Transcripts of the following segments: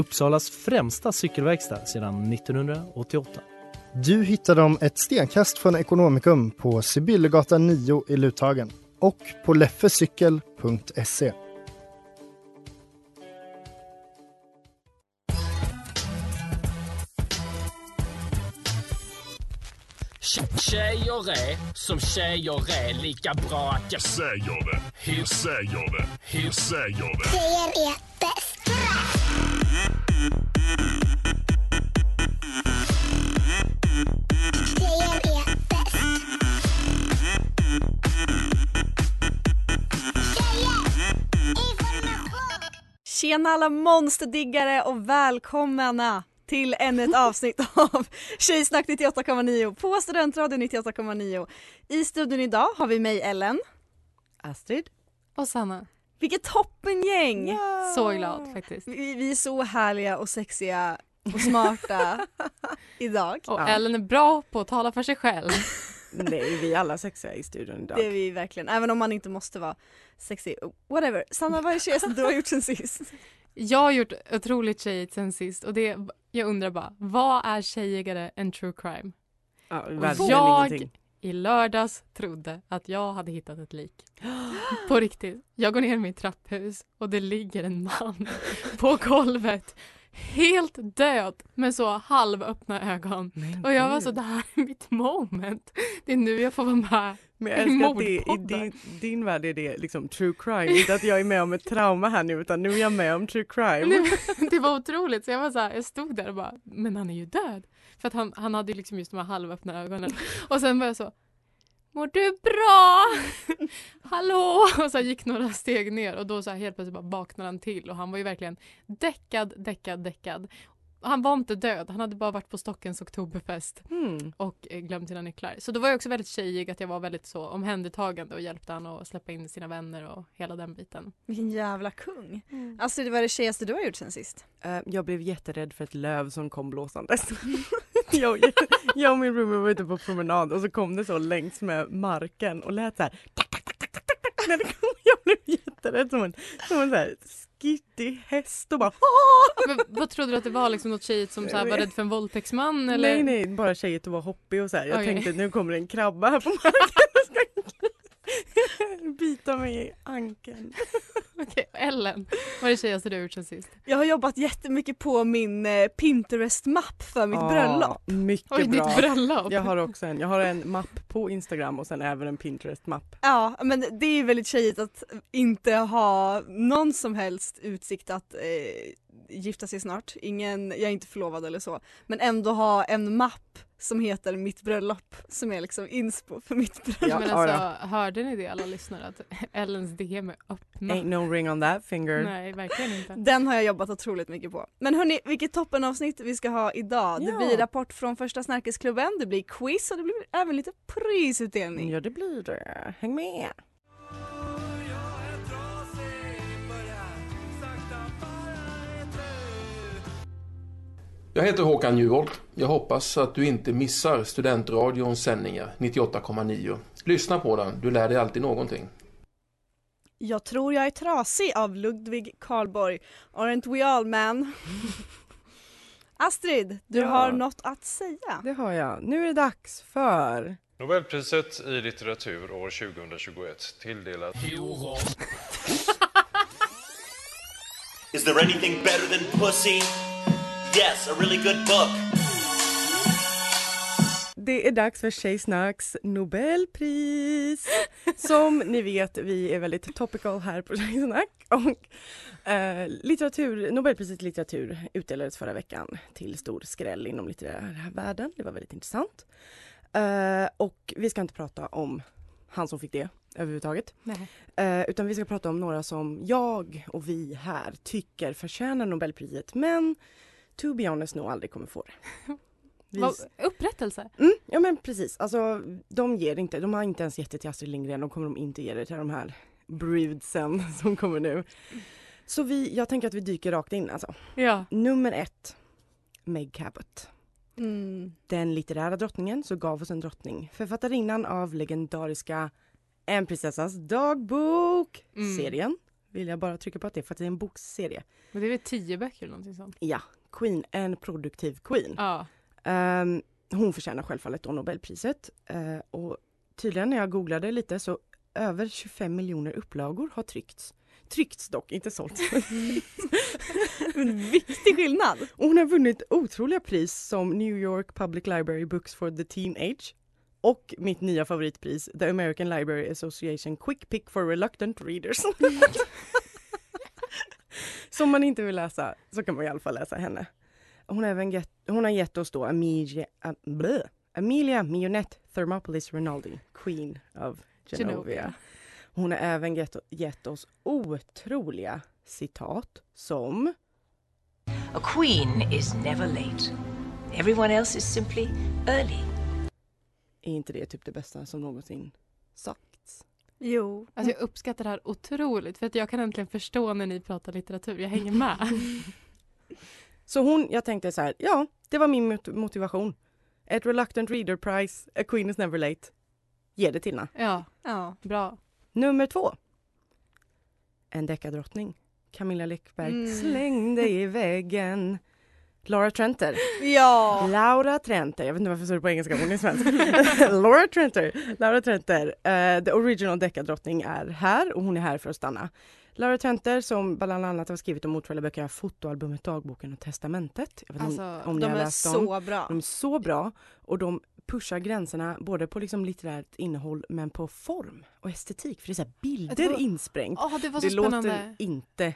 Uppsalas främsta cykelverkstad sedan 1988. Du hittar dem ett stenkast från Ekonomikum på Sibyllegatan 9 i Luthagen och på leffecykel.se. Tjejer är som tjejer är lika bra att jag säger det. Hur säger det? Hur säger det? Tjejer är Tjena alla monsterdiggare och välkomna till ännu ett avsnitt av Tjejsnack 98,9 på Studentradion 98,9. I studion idag har vi mig Ellen. Astrid. Och Sanna. Vilket toppengäng! Så glad faktiskt. Vi, vi är så härliga och sexiga och smarta idag. Och Ellen är bra på att tala för sig själv. Nej, vi är alla sexiga i studion idag. Det är vi verkligen, även om man inte måste vara sexig. Whatever. Sanna, vad är det tjejigaste du har gjort sen sist? Jag har gjort otroligt tjejigt sen sist och det, jag undrar bara, vad är tjejigare än true crime? Ja, Och verkligen jag ingenting. I lördags trodde att jag hade hittat ett lik. På riktigt. Jag går ner i mitt trapphus och det ligger en man på golvet helt död med så halvöppna ögon. Och jag var så, det här är mitt moment. Det är nu jag får vara med. Men jag älskar att det, i din, din värld är det liksom true crime, inte att jag är med om ett trauma här nu utan nu är jag med om true crime. Nej, det var otroligt. Så jag, var så här, jag stod där och bara, men han är ju död. För att han, han hade ju liksom just de här halvöppna ögonen. Och sen var jag så, mår du bra? Hallå? Och så gick några steg ner och då så helt plötsligt bara vaknade han till och han var ju verkligen däckad, däckad, däckad. Han var inte död, han hade bara varit på Stockens oktoberfest Mm. och eh, glömt sina nycklar. Så då var jag också väldigt tjejig att jag var väldigt så omhändertagande och hjälpte han att släppa in sina vänner och hela den biten. Vilken jävla kung. Astrid, vad är det tjejigaste du har gjort sen sist? Eh, jag blev jätterädd för ett löv som kom blåsandes. jag, och- jag och min roomie var ute på promenad och så kom det så längs med marken och lät så här. tack, tack, tack, tack, tack, tack, tack. När det kom, jag blev jätterädd som en, som en så här skittig häst och bara Men vad trodde du att det var? Liksom något tjejigt som så här var rädd för en våldtäktsman? Eller? Nej nej, bara tjejet och var hoppig och så här. Jag Okej. tänkte nu kommer en krabba här på marken bita mig i ankeln. Okej, Ellen, vad är det tjejigaste du har gjort sen sist? Jag har jobbat jättemycket på min eh, Pinterest-mapp för mitt bröllop. Mycket Oj, bra. ditt bröllop. Jag har också en, jag har en mapp på Instagram och sen även en Pinterest-mapp. Ja, men det är väldigt tjejigt att inte ha någon som helst utsikt att eh, gifta sig snart. Ingen, jag är inte förlovad eller så. Men ändå ha en mapp som heter mitt bröllop som är liksom inspo för mitt bröllop. Men Ja, alltså, hörde ni det alla lyssnare att Ellens DM är öppna? Ain't no ring on that finger. Nej, verkligen inte. Den har jag jobbat otroligt mycket på. Men hörni, vilket toppenavsnitt vi ska ha idag. Det Ja. blir rapport från första snärkesklubben, det blir quiz och det blir även lite prisutdelning. Ja det blir det. Häng med! Jag heter Håkan Juholt. Jag hoppas att du inte missar Studentradions sändningar 98,9. Lyssna på den, du lär dig alltid någonting. Jag tror jag är trasig av Ludvig Karlborg. Aren't we all man? Astrid, du Ja. har något att säga. Det har jag. Nu är det dags för Nobelpriset i litteratur år 2021 tilldelat. Is there anything better than pussy? Yes, a really good book. Det är dags för Tjejsnacks Nobelpris. Som ni vet, vi är väldigt topical här på Tjejsnack. Och, eh, litteratur, Nobelpriset i litteratur utdelades förra veckan till stor skräll inom litterära världen. Det var väldigt intressant. Eh, och vi ska inte prata om han som fick det överhuvudtaget. Nej. Eh, utan vi ska prata om några som jag och vi här tycker förtjänar Nobelpriset men to be honest nog aldrig kommer få det. Vi- Upprättelse? Mm, ja men precis, alltså de ger inte, de har inte ens gett det till Astrid Lindgren, de kommer de inte ge det till de här brudsen som kommer nu. Så vi, jag tänker att vi dyker rakt in alltså. Ja. Nummer ett, Meg Cabot. Mm. Den litterära drottningen så gav oss en drottning. Författarinnan av legendariska En prinsessas dagbok Mm. serien. Vill jag bara trycka på att det är för att det är en bokserie. Men det är väl tio böcker eller någonting sånt? Ja, Queen, en produktiv Queen. Ja. Ehm, hon förtjänar självfallet då Nobelpriset. Eh, och tydligen när jag googlade lite så över 25 miljoner upplagor har tryckts. Tryckts dock, inte sålts. En viktig skillnad. Och hon har vunnit otroliga pris som New York Public Library Books for the Teen Age och mitt nya favoritpris, The American Library Association Quick Pick for Reluctant Readers. Så om man inte vill läsa så kan man i alla fall läsa henne. Hon har, även gett, hon har gett oss då Amelia, uh, bleh, Amelia Mionette Thermopolis Rinaldi, Queen of Genovia. Genovia. Hon har även gett, gett oss otroliga citat som A queen is never late. Everyone else is simply early. Är inte det typ det bästa som någonsin sagts? Jo. Alltså jag uppskattar det här otroligt för att jag kan äntligen förstå när ni pratar litteratur. Jag hänger med. Så hon, jag tänkte så här, ja, det var min mot- motivation. Ett reluctant reader prize, a queen is never late. Ge det till henne. Ja, Ja. bra. Nummer två. En deckardrottning. Camilla Läckberg Mm. slängde i väggen. Laura Trenter. Ja. Laura Trenter, jag vet inte varför jag står det på engelska, hon är svensk. Laura Trenter, Laura Trenter, uh, the original deckardrottning är här och hon är här för att stanna. Laura Trenter som bland annat har skrivit de otroliga böckerna Fotoalbumet, Dagboken och Testamentet. Jag vet om- Alltså, om de är läst dem. så bra. De är så bra och de pushar gränserna både på liksom litterärt innehåll men på form och estetik. För det är så bilder Det var- insprängt. Det var så det spännande. låter inte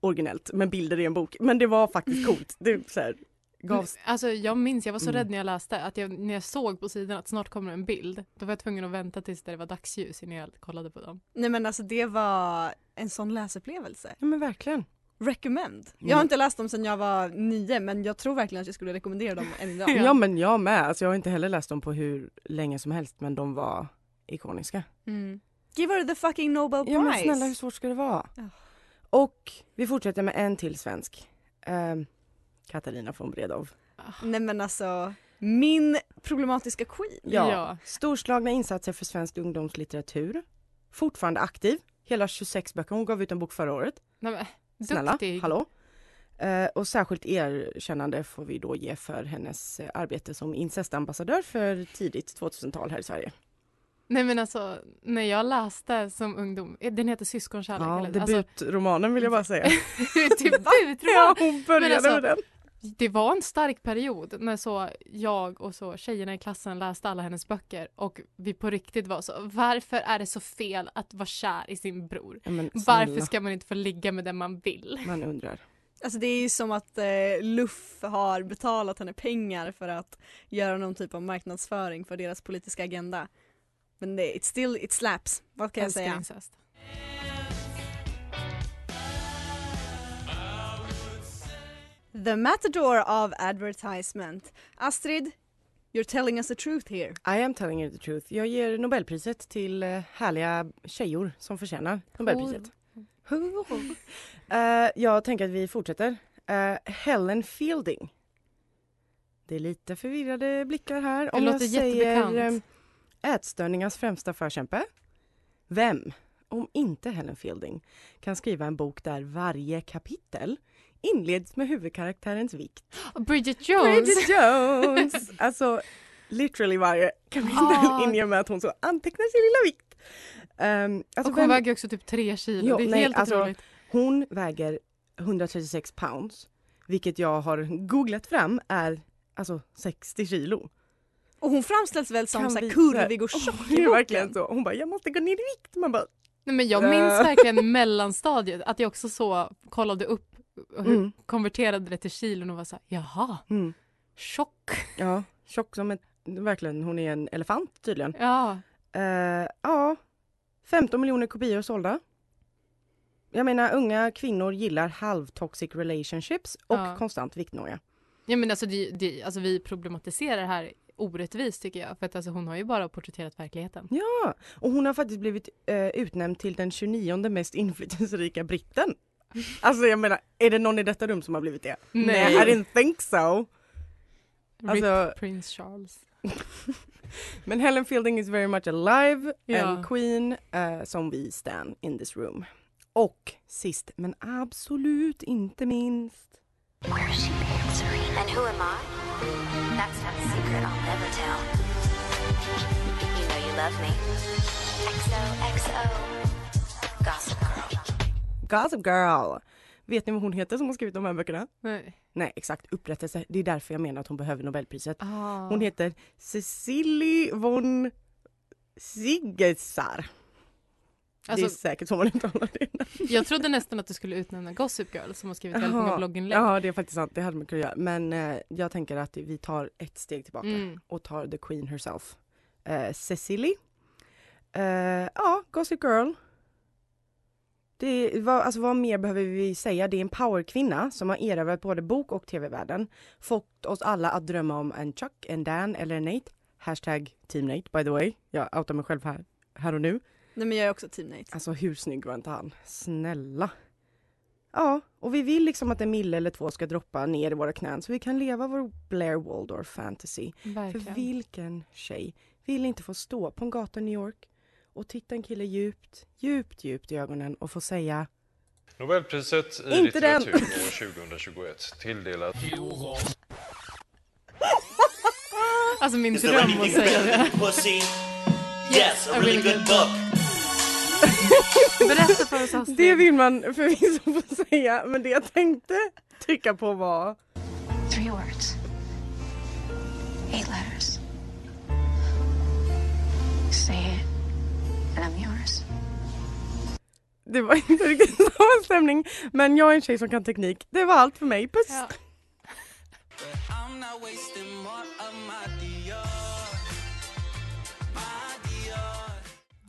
originellt med bilder i en bok men det var faktiskt coolt. Det så här, gavs Alltså jag minns, jag var så Mm. rädd när jag läste att jag, när jag såg på sidan att snart kommer en bild, då var jag tvungen att vänta tills det var dagsljus innan jag kollade på dem. Nej men alltså det var en sån läsupplevelse. Ja men verkligen. Recommend. Jag Mm. har inte läst dem sedan jag var nio men jag tror verkligen att jag skulle rekommendera dem än idag. Ja. men jag med. Alltså, jag har inte heller läst dem på hur länge som helst men de var ikoniska. Mm. Give her the fucking Nobel Prize. Ja men snälla hur svårt ska det vara? Ja. Och vi fortsätter med en till svensk. Ehm, Katarina von Bredow. Nej men alltså, min problematiska queen. Ja. Ja. Storslagna insatser för svensk ungdomslitteratur. Fortfarande aktiv. Hela 26 böcker. Hon gav ut en bok förra året. Nej, men, Snälla, hallå? Eh, och särskilt erkännande får vi då ge för hennes eh, arbete som incestambassadör för tidigt 2000-tal här i Sverige. Nej men alltså, när jag läste som ungdom, eh, den heter Syskonkärlek Ja, eller? Alltså, debutromanen vill jag bara säga. debutroman! ja, hon började alltså, med den. Det var en stark period när så jag och så tjejerna i klassen läste alla hennes böcker och vi på riktigt var så varför är det så fel att vara kär i sin bror? Ja, men Varför ska man inte få ligga med den man vill? Man undrar. Alltså det är ju som att eh, Luff har betalat henne pengar för att göra någon typ av marknadsföring för deras politiska agenda. Men det, it still, it slaps. Vad kan jag säga? incest. The Matador of Advertisement. Astrid, you're telling us the truth here. I am telling you the truth. Jag ger Nobelpriset till eh, härliga tjejor som förtjänar Nobelpriset. Eh, jag tänker att vi fortsätter. Eh, Helen Fielding. Det är lite förvirrade blickar här. Det Om jag låter säger jättebekant. Ätstörningars främsta förkämpe. Vem, om inte Helen Fielding, kan skriva en bok där varje kapitel inleds med huvudkaraktärens vikt? Bridget Jones! Bridget Jones! alltså literally varje kapitel Ah. inger med att hon så antecknar sin lilla vikt. Um, alltså och hon vem- väger också typ tre kilo. Jo, det är nej, helt alltså, otroligt. Hon väger 136 pounds, vilket jag har googlat fram är alltså 60 kilo. Och hon framställs väl som så här vi- kurvig och tjock Det i verkligen så. Hon bara, jag måste gå ner i vikt. Man bara, Nej, men jag minns Äh. verkligen mellanstadiet att jag också så kollade upp och Mm. konverterade det till kilon och var så här, jaha, mm, tjock. ja, tjock som ett, verkligen, hon är en elefant tydligen. Ja, Eh, ja, 15 miljoner kopior sålda. Jag menar unga kvinnor gillar halvtoxic relationships och Ja. konstant viktnoja. Ja men alltså, det, det, alltså vi problematiserar det här orättvist tycker jag. För att alltså, hon har ju bara porträtterat verkligheten. Ja, och hon har faktiskt blivit eh, utnämnd till den 29 mest inflytelserika britten. Alltså jag menar, är det någon i detta rum som har blivit det? Nej. I didn't think so. Alltså- Rip Prince Charles. Men Helen Fielding is very much alive Ja. and queen eh, som vi stan in this room. Och sist men absolut inte minst Where she been, Serene? And who am I? That's not a secret I'll never tell. You know you love me. XOXO. Gossip Girl. Gossip Girl. Vet ni vad hon heter som har skrivit de här böckerna? Nej. Nej exakt, upprättelse. Det är därför jag menar att hon behöver Nobelpriset. Ah. Hon heter Cecilie von Siggesar. Det är Alltså- säkert så man uttalar det. Jag trodde nästan att du skulle utnämna Gossip Girl som har skrivit väldigt många blogginlägg. Ja det är faktiskt sant, det hade man kunnat göra. Men eh, jag tänker att vi tar ett steg tillbaka Mm. och tar the queen herself. Eh, Cecily. Eh, ja, Gossip Girl. Det, vad, alltså vad mer behöver vi säga? Det är en powerkvinna som har erövrat både bok och tv-världen. Fått oss alla att drömma om en Chuck, en Dan eller en Nate. Hashtag Team Nate by the way. Jag outar mig själv här, här och nu. Nej men jag är också team Nate. Alltså hur snygg var inte han? Snälla. Ja, och vi vill liksom att en mille eller två ska droppa ner i våra knän så vi kan leva vår Blair Waldorf fantasy. För Verkligen. vilken tjej vill inte få stå på en gata i New York och titta en kille djupt, djupt, djupt i ögonen och få säga Nobelpriset i Inte den. litteratur år 2021 tilldelat Alltså min dröm att säga det. Yes, a really good book. Berätta för oss Astrid. Det vill man förvisso få säga men det jag tänkte trycka på var Three words. Eight letters. Say it, and I'm yours. det var inte riktigt samma stämning men jag är en tjej som kan teknik. Det var allt för mig, puss! Ja.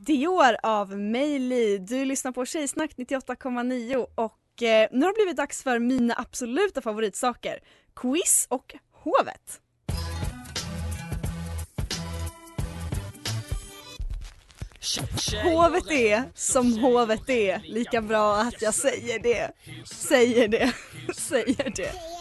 Dior av Meili. Du lyssnar på Tjejsnack 98,9 och eh, nu har det blivit dags för mina absoluta favoritsaker. Quiz och Hovet. Hovet är som hovet är, lika bra att jag säger det. Säger det. Säger det.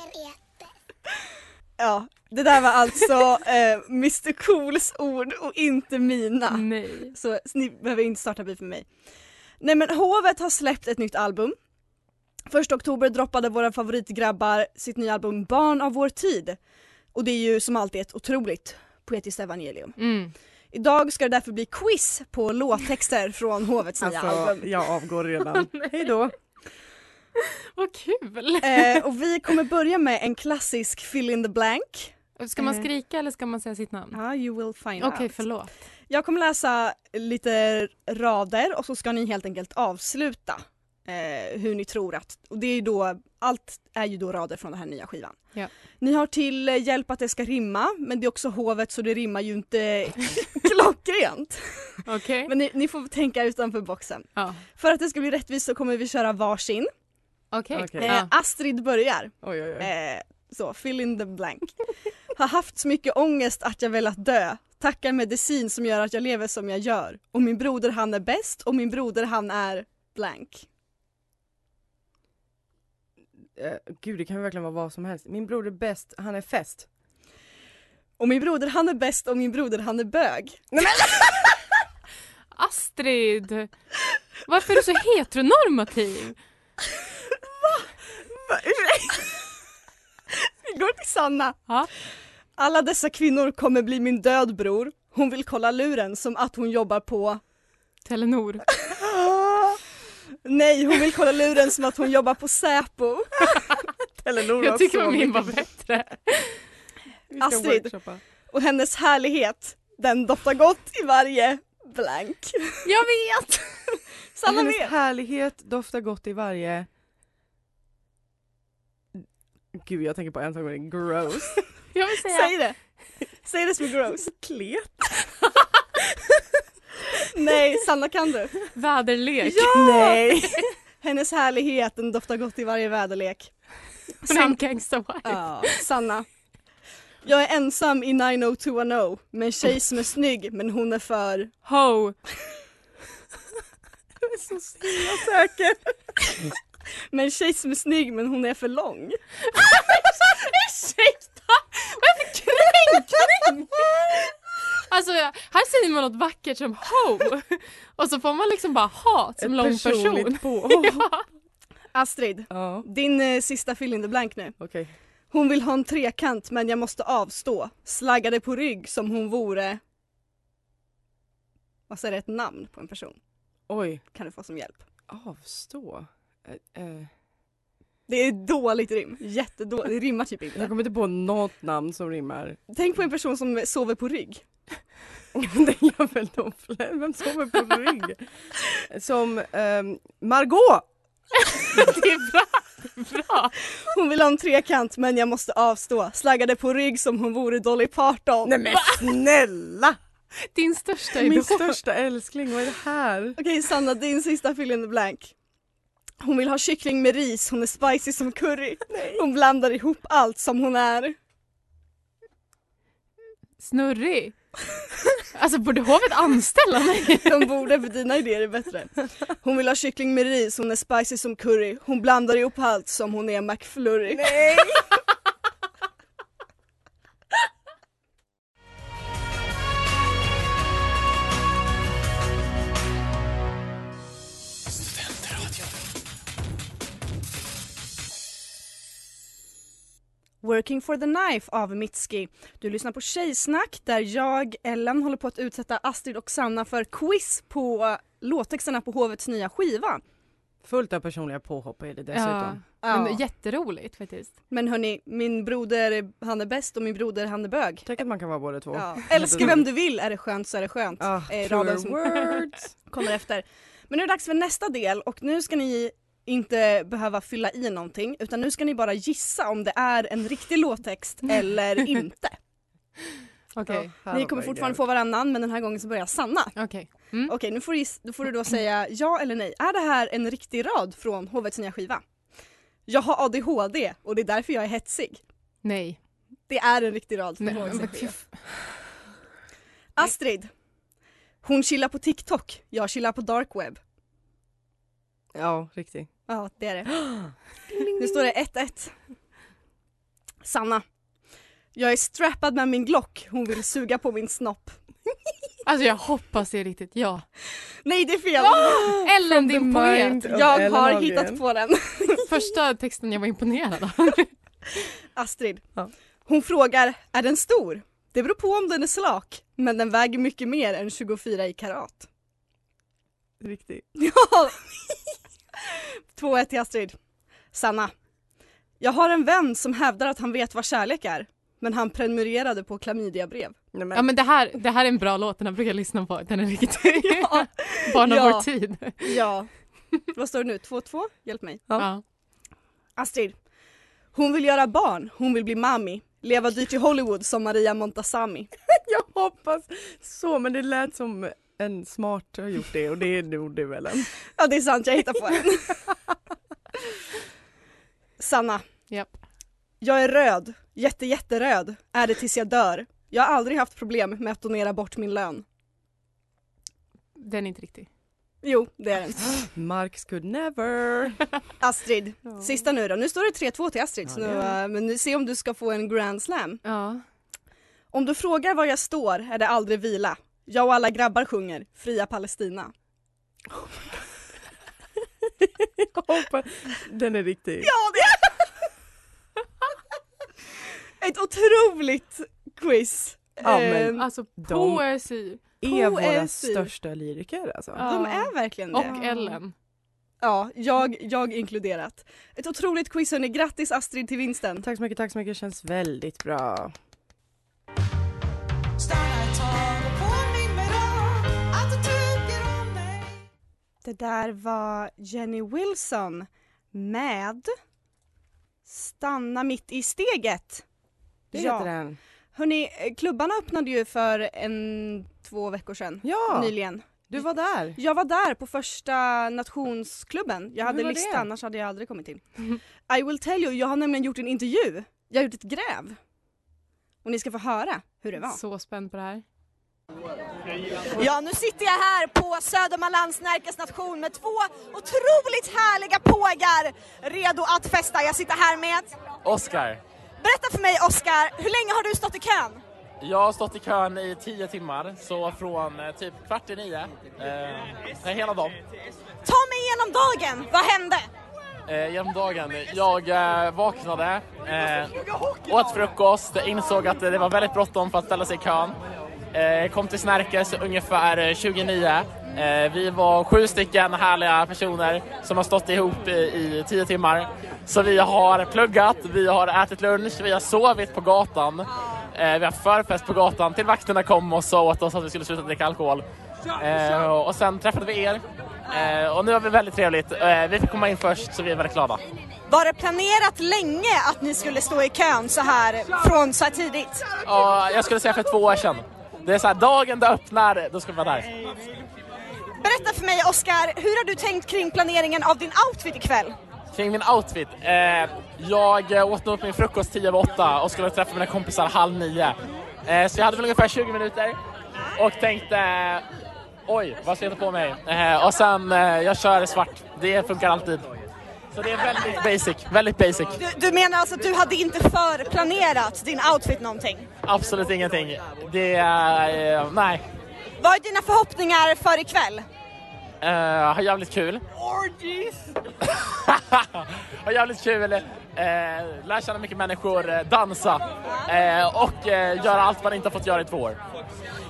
Ja, det där var alltså eh, Mr Cools ord och inte mina. Nej. Så ni behöver inte starta beef med mig. Nej men Hovet har släppt ett nytt album. Första oktober droppade våra favoritgrabbar sitt nya album Barn av vår tid. Och det är ju som alltid ett otroligt poetiskt evangelium. Mm. Idag ska det därför bli quiz på låttexter från Hovets nya Alltså album. jag avgår redan. Hej då! Vad kul! Eh, och vi kommer börja med en klassisk fill in the blank. Ska man Eh. skrika eller ska man säga sitt namn? Ja, you will find Okej, out. förlåt. Jag kommer läsa lite rader och så ska ni helt enkelt avsluta eh, hur ni tror att, och det är då, allt är ju då rader från den här nya skivan. Ja. Ni har till hjälp att det ska rimma, men det är också hovet så det rimmar ju inte klockrent. Okej. Men ni, ni får tänka utanför boxen. Ja. För att det ska bli rättvist så kommer vi köra varsin. Okej. Okej. Eh, Ja. Astrid börjar. Oj oj oj. Eh, så, fill in the blank. Har haft så mycket ångest att jag velat dö. Tackar medicin som gör att jag lever som jag gör. Och min broder han är bäst och min broder han är blank. Eh, gud det kan verkligen vara vad som helst. Min bror är bäst, han är fest. Och min broder han är bäst och min broder han är bög. Astrid! Varför är du så heteronormativ? Vi går till Sanna. Ja. Alla dessa kvinnor kommer bli min död bror. Hon vill kolla luren som att hon jobbar på... Telenor. Nej, hon vill kolla luren som att hon jobbar på Säpo. Telenor Jag tycker så min var bättre. Astrid. workshoppa. Och hennes härlighet, den doftar gott i varje blank. Jag vet! Sanna Hennes vet. härlighet doftar gott i varje... Gud jag tänker på en sak med det. gross. Jag vill säga... Säg det. Säg det som är gross. Klet. Nej, Sanna kan du? Väderlek. Nej! Hennes härlighet den doftar gott i varje väderlek. Hon är en gangsterwife. Ja, Sanna. Jag är ensam i 90210 med en tjej som är snygg men hon är för Ho! Jag är så himla säker. Med en tjej som är snygg men hon är för lång. Ursäkta! Vad är det för kränkning? Alltså här säger man något vackert som ho och så får man liksom bara hat som Ett lång person. ja. Astrid, Ja, din eh, sista fill in the blank nu. okej. Hon vill ha en trekant men jag måste avstå. Slaggade på rygg som hon vore... Vad säger det? Ett namn på en person. Oj. Kan du få som hjälp. Avstå? Eh, eh. Det är dåligt rim. Jättedåligt. Det rimmar typ Jag inte. kommer inte på något namn som rimmar. Tänk på en person som sover på rygg. det gör väl de flesta. Vem sover på rygg? Som um, Margot! Det är bra. bra. Hon vill ha en trekant men jag måste avstå. Slaggade på rygg som hon vore Dolly Parton. Nej men snälla! Din största Min idol. största älskling, vad är det här? Okej Sanna, din sista fill in the blank. Hon vill ha kyckling med ris, hon är spicy som curry. Hon blandar ihop allt som hon är. Snurrig. Alltså borde hovet anställa mig? De borde för dina idéer är bättre. Hon vill ha kyckling med ris, hon är spicy som curry. Hon blandar ihop allt som hon är McFlurry. Nej! Working for the knife av Mitski. Du lyssnar på Tjejsnack där jag, Ellen, håller på att utsätta Astrid och Sanna för quiz på låttexterna på Hovets nya skiva. Fullt av personliga påhopp är det dessutom. Ja. Men jätteroligt faktiskt. Men hörni, min broder han är bäst och min broder han är bög. Tänk att man kan vara båda två. Ja. Älska vem du vill, är det skönt så är det skönt. Ah, Eh, raden som words. kommer efter. Men nu är det dags för nästa del och nu ska ni inte behöva fylla i någonting utan nu ska ni bara gissa om det är en riktig låttext eller inte. Okej. Ni kommer fortfarande få varannan men den här gången så börjar Sanna. Okej. Mm. Okej, nu får du, då får du då säga ja eller nej. Är det här en riktig rad från Hovets nya skiva? Jag har ADHD och det är därför jag är hetsig. Nej. Det är en riktig rad från Nej, Hovets nya skiva. Astrid. Hon chillar på TikTok, jag chillar på dark web. Ja, riktigt. Ja, det är det. Nu står det 1-1. Sanna. Jag är strappad med min Glock, hon vill suga på min snopp. Alltså jag hoppas det är riktigt, ja. Nej det är fel! Ellen din poet. Jag Ellen har hittat på den. Första texten jag var imponerad av. Astrid. Ja. Hon frågar, är den stor? Det beror på om den är slak, men den väger mycket mer än 24 i karat. Riktigt. Ja! 2-1 till Astrid. Sanna. Jag har en vän som hävdar att han vet vad kärlek är, men han prenumererade på klamydiabrev. Ja men det här, det här är en bra låt, den här brukar jag lyssna på. Den är riktigt Ja. barn av Ja. vår tid. Ja. Vad står det nu? 2-2? Hjälp mig. Ja. Astrid. Hon vill göra barn, hon vill bli mami. Leva dyrt i Hollywood som Maria Montazami. jag hoppas så, men det lät som en smart har gjort det och det är nog det väl en. Ja det är sant, jag hittar på den. Sanna. Japp. Jag är röd, jätte jätteröd, är det tills jag dör. Jag har aldrig haft problem med att donera bort min lön. Den är inte riktig. Jo, det är den. Marx could never. Astrid, sista nu då. Nu står det 3-2 till Astrid, Ja, nu, eh, men nu se om du ska få en grand slam. Ja. Om du frågar var jag står är det aldrig vila. Jag och alla grabbar sjunger Fria Palestina. Hoppas den är riktig. Ja, det är Ett otroligt quiz. Ja, men Ehm, Alltså De- poesi. Är våra största lyriker alltså. Ja. De är verkligen det. Och Ellen. Ja, jag, jag inkluderat. Ett otroligt quiz hörni. Grattis Astrid till vinsten. Tack så mycket, tack så mycket. Känns väldigt bra. Det där var Jenny Wilson med Stanna mitt i steget. Det Ja. heter den. Hörni, klubbarna öppnade ju för en, två veckor sedan Ja. nyligen. Du var där? Jag var där på första nationsklubben. Jag hade Hur var lista det? annars hade jag aldrig kommit till. I will tell you, jag har nämligen gjort en intervju. Jag har gjort ett gräv. Och ni ska få höra hur det var. Så spänd på det här. Ja, nu sitter jag här på Södermanlands Närkes nation med två otroligt härliga pågar redo att festa. Jag sitter här med... Oskar, Berätta för mig Oskar, hur länge har du stått i kön? jag har stått i kön i tio timmar, så från eh, typ kvart i nio, eh, hela dagen. Ta mig igenom dagen, vad hände? Eh, genom dagen. Jag eh, vaknade, eh, åt frukost, insåg att det var väldigt bråttom för att ställa sig i kön. Eh, kom till Snärkes ungefär eh, 29. Eh, vi var sju stycken härliga personer som har stått ihop i, i tio timmar. Så vi har pluggat, vi har ätit lunch, vi har sovit på gatan. Eh, vi har förfest på gatan till vakterna kom och sa åt oss att vi skulle sluta dricka alkohol. Eh, och sen träffade vi er. Eh, och nu har vi väldigt trevligt. Eh, vi fick komma in först så vi är väldigt glada. Var det planerat länge att ni skulle stå i kön så här från så här tidigt? Och jag skulle säga för två år sedan. Det är så här, dagen det öppnar, då ska vi vara där. Berätta för mig Oskar, hur har du tänkt kring planeringen av din outfit ikväll? Kring min outfit. Eh, jag åt upp min frukost 10 över 8 och skulle träffa mina kompisar halv nio. Eh, så jag hade väl ungefär 20 minuter och tänkte oj, vad ska jag ta på mig? Eh, och sen, eh, jag kör svart. Det funkar alltid. Så det är väldigt basic, väldigt basic. Du, du menar alltså att du hade inte förplanerat din outfit någonting? Absolut ingenting. Det är, eh, nej. Vad är dina förhoppningar för ikväll? Uh, har jävligt kul. har jävligt kul. Uh, lär känna mycket människor, eh, dansa eh, och uh, göra allt man inte har fått göra i två år.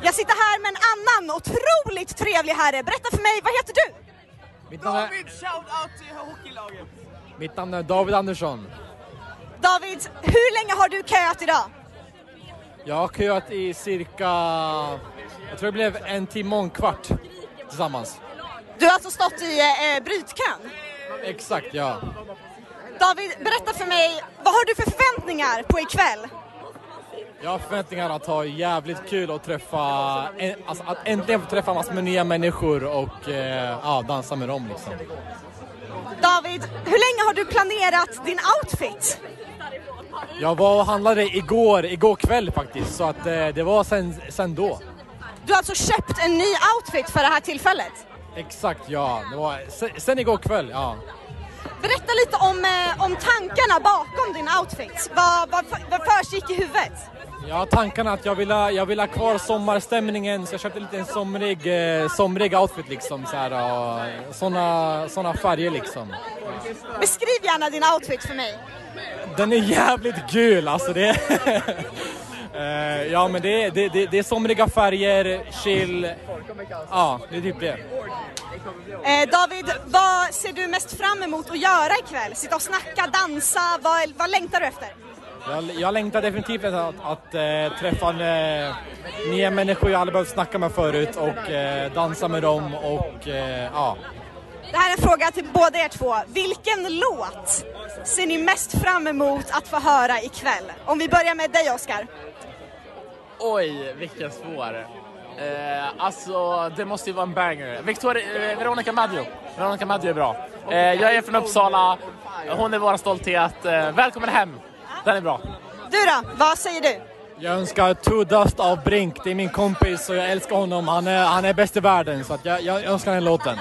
Jag sitter här med en annan otroligt trevlig herre. Berätta för mig, vad heter du? Mitt namn är, shout-out till hockeylaget! mitt namn är David Andersson. David, hur länge har du köat idag? Jag har köat i cirka, jag tror det blev en timme och en kvart tillsammans. Du har alltså stått i eh, brytkön. Exakt, ja. David, berätta för mig, vad har du för förväntningar på ikväll? Jag har förväntningar att ha jävligt kul och träffa, alltså att äntligen få träffa massor med nya människor och eh, ja, dansa med dem liksom. David, hur länge har du planerat din outfit? Jag var och handlade igår, igår kväll faktiskt, så att eh, det var sen, sen då. Du har alltså köpt en ny outfit för det här tillfället? Exakt, ja. Det var sen, sen igår kväll, ja. Berätta lite om, eh, om tankarna bakom din outfit. Vad, vad, vad försiggick i huvudet? Har tankarna att jag vill ha, jag vill ha kvar sommarstämningen så jag köpte lite en somrig, eh, somrig outfit liksom så här, och såna, såna färger liksom. Beskriv gärna din outfit för mig. Den är jävligt gul alltså det Eh, Ja men det är, det, det, det är somriga färger, chill, ja det är typ det. Eh, David, vad ser du mest fram emot att göra ikväll? Sitta och snacka, dansa, vad, vad längtar du efter? Jag, jag längtar definitivt efter att, att eh, träffa eh, nya människor jag aldrig behövt snacka med förut och eh, dansa med dem och ja. Det här är en fråga till båda er två. Vilken låt ser ni mest fram emot att få höra ikväll? Om vi börjar med dig Oskar. Oj, vilken svår. Eh, alltså, det måste ju vara en banger. Victoria, eh, Veronica Maggio. Veronica Maggio är bra. Eh, jag är från Uppsala. Hon är vår stolthet. Eh, välkommen hem. Den är bra. Du då, vad säger du? Jag önskar Two Dust av Brink, det är min kompis och jag älskar honom. Han är, han är bäst i världen så att jag, jag önskar den låten.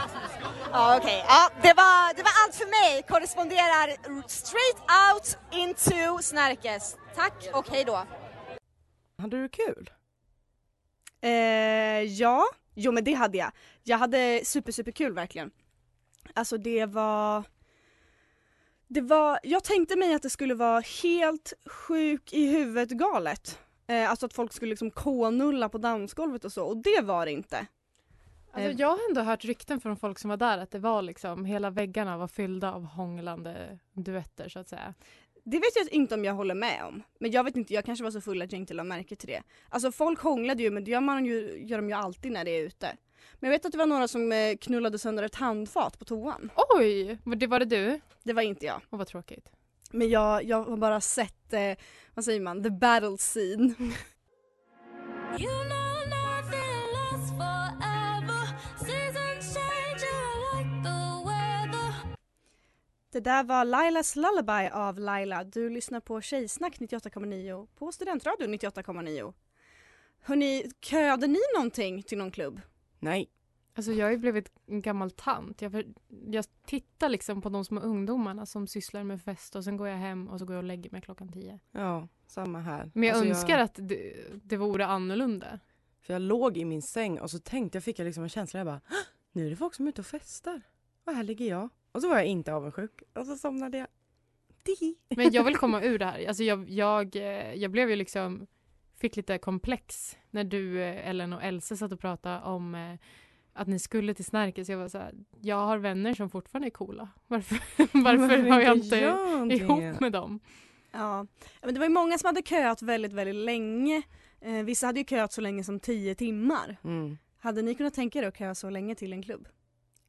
Ja, okej. Ja, det, var, det var allt för mig. Korresponderar straight out into Snärkes. Tack och hej då. Hade du kul? Eh, ja, jo men det hade jag. Jag hade super super kul verkligen. Alltså det var det var, jag tänkte mig att det skulle vara helt sjuk i huvudet galet. Eh, alltså att folk skulle liksom k-nulla på dansgolvet och så och det var det inte. Alltså, Eh, jag har ändå hört rykten från folk som var där att det var liksom hela väggarna var fyllda av hånglande duetter så att säga. Det vet jag inte om jag håller med om. Men jag vet inte, jag kanske var så full att jag inte lade märke till det. Alltså folk hånglade ju men det gör, man ju, gör de ju alltid när det är ute. Men jag vet att det var några som eh, knullade sönder ett handfat på toan. Oj! Det var det du? Det var inte jag. Och vad tråkigt. Men jag, jag har bara sett, eh, vad säger man, the battle scene. You know Det där var Lailas Lullaby av Laila. Du lyssnar på Tjejsnack 98,9 på Studentradion 98,9. Hörni, köade ni någonting till någon klubb? Nej. Alltså jag har ju blivit en gammal tant. Jag, för, jag tittar liksom på de små ungdomarna som sysslar med fest och sen går jag hem och så går jag och lägger mig klockan tio. Ja, samma här. Men jag Alltså, önskar att det, det vore annorlunda. För jag låg i min säng och så tänkte jag, fick jag liksom en känsla, jag bara "Hå! nu är det folk som är ute och festar. Och här ligger jag. Och så var jag inte avundsjuk. Och så somnade jag. Men jag vill komma ur det här. Alltså jag, jag, eh, jag blev ju liksom, fick lite komplex när du, eh, Ellen och Else satt och pratade om eh, att ni skulle till Snärke. Så jag var så här, jag har vänner som fortfarande är coola. Varför, varför har jag inte ihop med dem? Ja, men det var ju många som hade köat väldigt, väldigt länge. Eh, vissa hade ju köat så länge som 10 timmar. Mm. Hade ni kunnat tänka er att köa så länge till en klubb?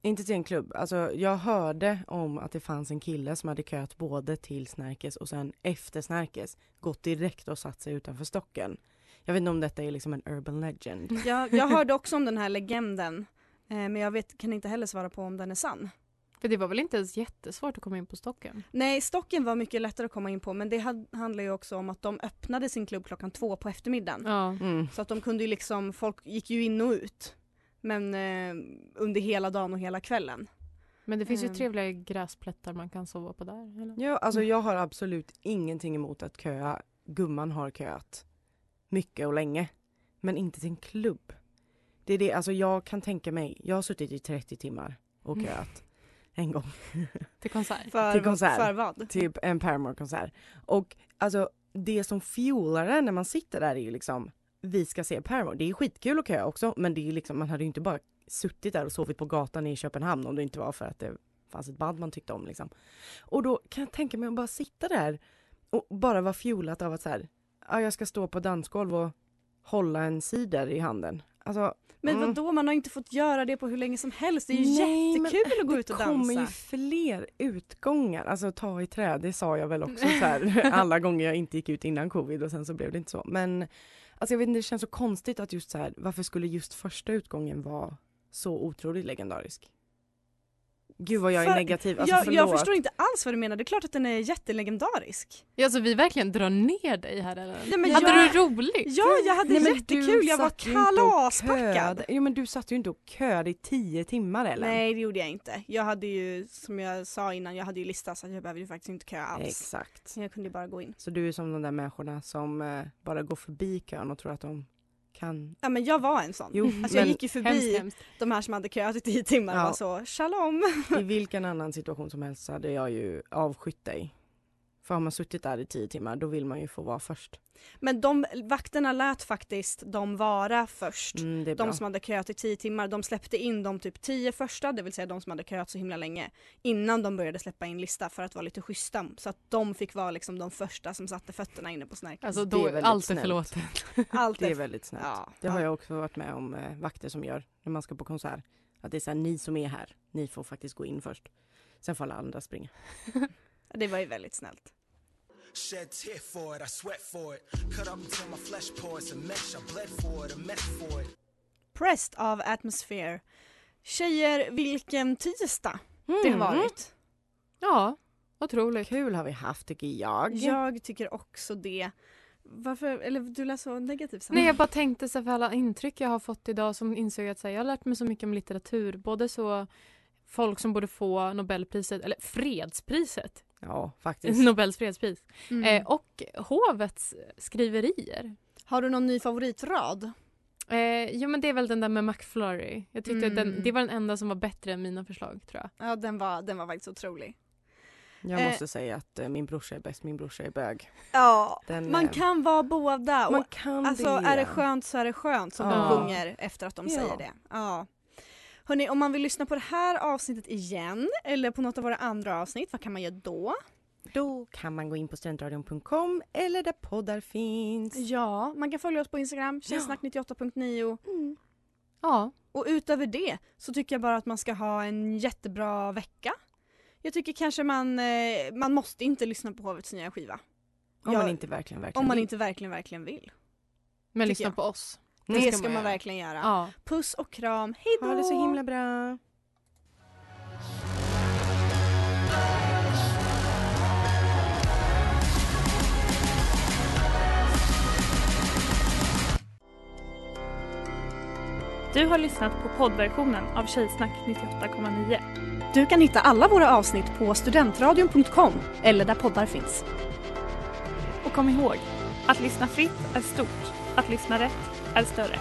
Inte till en klubb. Alltså, jag hörde om att det fanns en kille som hade köat både till Snärkes och sen efter Snärkes gått direkt och satt sig utanför stocken. Jag vet inte om detta är liksom en urban legend. Jag, jag hörde också om den här legenden. Eh, men jag vet, kan inte heller svara på om den är sann. För det var väl inte ens jättesvårt att komma in på stocken? Nej, stocken var mycket lättare att komma in på men det had, handlar ju också om att de öppnade sin klubb klockan två på eftermiddagen. Ja. Mm. Så att de kunde ju liksom, folk gick ju in och ut. Men eh, under hela dagen och hela kvällen. Men det finns ju Ehm. trevliga gräsplättar man kan sova på där. Eller? Ja, alltså jag har absolut ingenting emot att köa. Gumman har köat mycket och länge. Men inte till en klubb. Det är det, alltså jag kan tänka mig, jag har suttit i 30 timmar och Mm. köat en gång. Till konsert? För, till konsert. för vad? Typ en Paramore-konsert. Och alltså det som fuelar när man sitter där är ju liksom vi ska se Paramore. Det är skitkul att köa också men det är liksom, man hade ju inte bara suttit där och sovit på gatan i Köpenhamn om det inte var för att det fanns ett band man tyckte om liksom. Och då kan jag tänka mig att bara sitta där och bara vara fuelat av att så här, ja, jag ska stå på dansgolv och hålla en cider i handen. Alltså, Men mm. vadå, man har inte fått göra det på hur länge som helst. Det är ju Nej, jättekul att gå ut och Det kommer ju dansa. fler utgångar, alltså ta i trä, det sa jag väl också så här, alla gånger jag inte gick ut innan covid och sen så blev det inte så. Men alltså jag vet inte, det känns så konstigt att just så här, varför skulle just första utgången vara så otroligt legendarisk? Gud vad jag är För- negativ, alltså jag, jag förstår inte alls vad du menar, det är klart att den är jättelegendarisk. Ja, alltså vi verkligen drar ner dig här eller? Nej, men Hade jag- du roligt? Ja, jag hade Nej, jättekul, jag var kalaspackad. Jo men du satt ju inte och köade i tio timmar eller? Nej det gjorde jag inte. Jag hade ju, som jag sa innan, jag hade ju listat så att jag behövde ju faktiskt inte köa alls. Exakt. Jag kunde ju bara gå in. Så du är som de där människorna som eh, bara går förbi kön och tror att de kan Ja men jag var en sån. Jo, alltså jag gick ju förbi Hemskt, hemskt. de här som hade köat i tio timmar och Ja. var så shalom. I vilken annan situation som helst hade jag ju avskytt dig. För har man suttit där i tio timmar då vill man ju få vara först. Men de vakterna lät faktiskt de vara först. Mm, det är de bra. som hade köat i tio timmar, de släppte in de typ tio första, det vill säga de som hade köat så himla länge. Innan de började släppa in lista för att vara lite schyssta. Så att de fick vara liksom de första som satte fötterna inne på Snärkes. Alltså Det då, är allt är förlåtet. Allt Det är väldigt snällt. Ja. Det har jag också varit med om eh, vakter som gör när man ska på konsert. Att det är så här, ni som är här, ni får faktiskt gå in först. Sen får alla andra springa. Det var ju väldigt snällt. Shed tear for it, I sweat for it. Cut up until my flesh pores a mesh. I bled for it, a mess for it. Pressed av Atmosphere. Tjejer, vilken tisdag det har Mm. varit. Ja, otroligt. Kul har vi haft tycker jag. Jag tycker också det. Varför, eller du lät så negativ Sanna. Nej jag bara tänkte så för alla intryck jag har fått idag som insåg att så här, jag har lärt mig så mycket om litteratur. Både så folk som borde få Nobelpriset, eller fredspriset. Ja, faktiskt. Nobels fredspris. Mm. Eh, och hovets skriverier. Har du någon ny favoritrad? Eh, jo men det är väl den där med McFlurry. Jag tyckte Mm. den, det var den enda som var bättre än mina förslag tror jag. Ja den var, den var faktiskt otrolig. Jag Eh. måste säga att eh, min brorsa är bäst, min brorsa är bög. Ja, Den, man eh, kan vara båda. Man Och, kan alltså det. är det skönt så är det skönt som Ja. de sjunger efter att de Ja. säger det. Ja. Hörni, om man vill lyssna på det här avsnittet igen eller på något av våra andra avsnitt, vad kan man göra då? Då kan man gå in på studentradion.com eller där poddar finns. Ja, man kan följa oss på Instagram, tjejsnack98.9. Ja. Och utöver det så tycker jag bara att man ska ha en jättebra vecka. Jag tycker kanske man, eh, man måste inte lyssna på Hovets nya skiva. Om Jag- man inte verkligen, verkligen Om man vill. inte verkligen, verkligen vill. Men lyssna jag. på oss. Det, ska, ska man, man, verkligen göra. Ja. Puss och kram, hejdå! Ha det så himla bra! Du har lyssnat på poddversionen av Tjejsnack 98,9. Du kan hitta alla våra avsnitt på studentradion.com eller där poddar finns. Och kom ihåg, att lyssna fritt är stort, att lyssna rätt är större.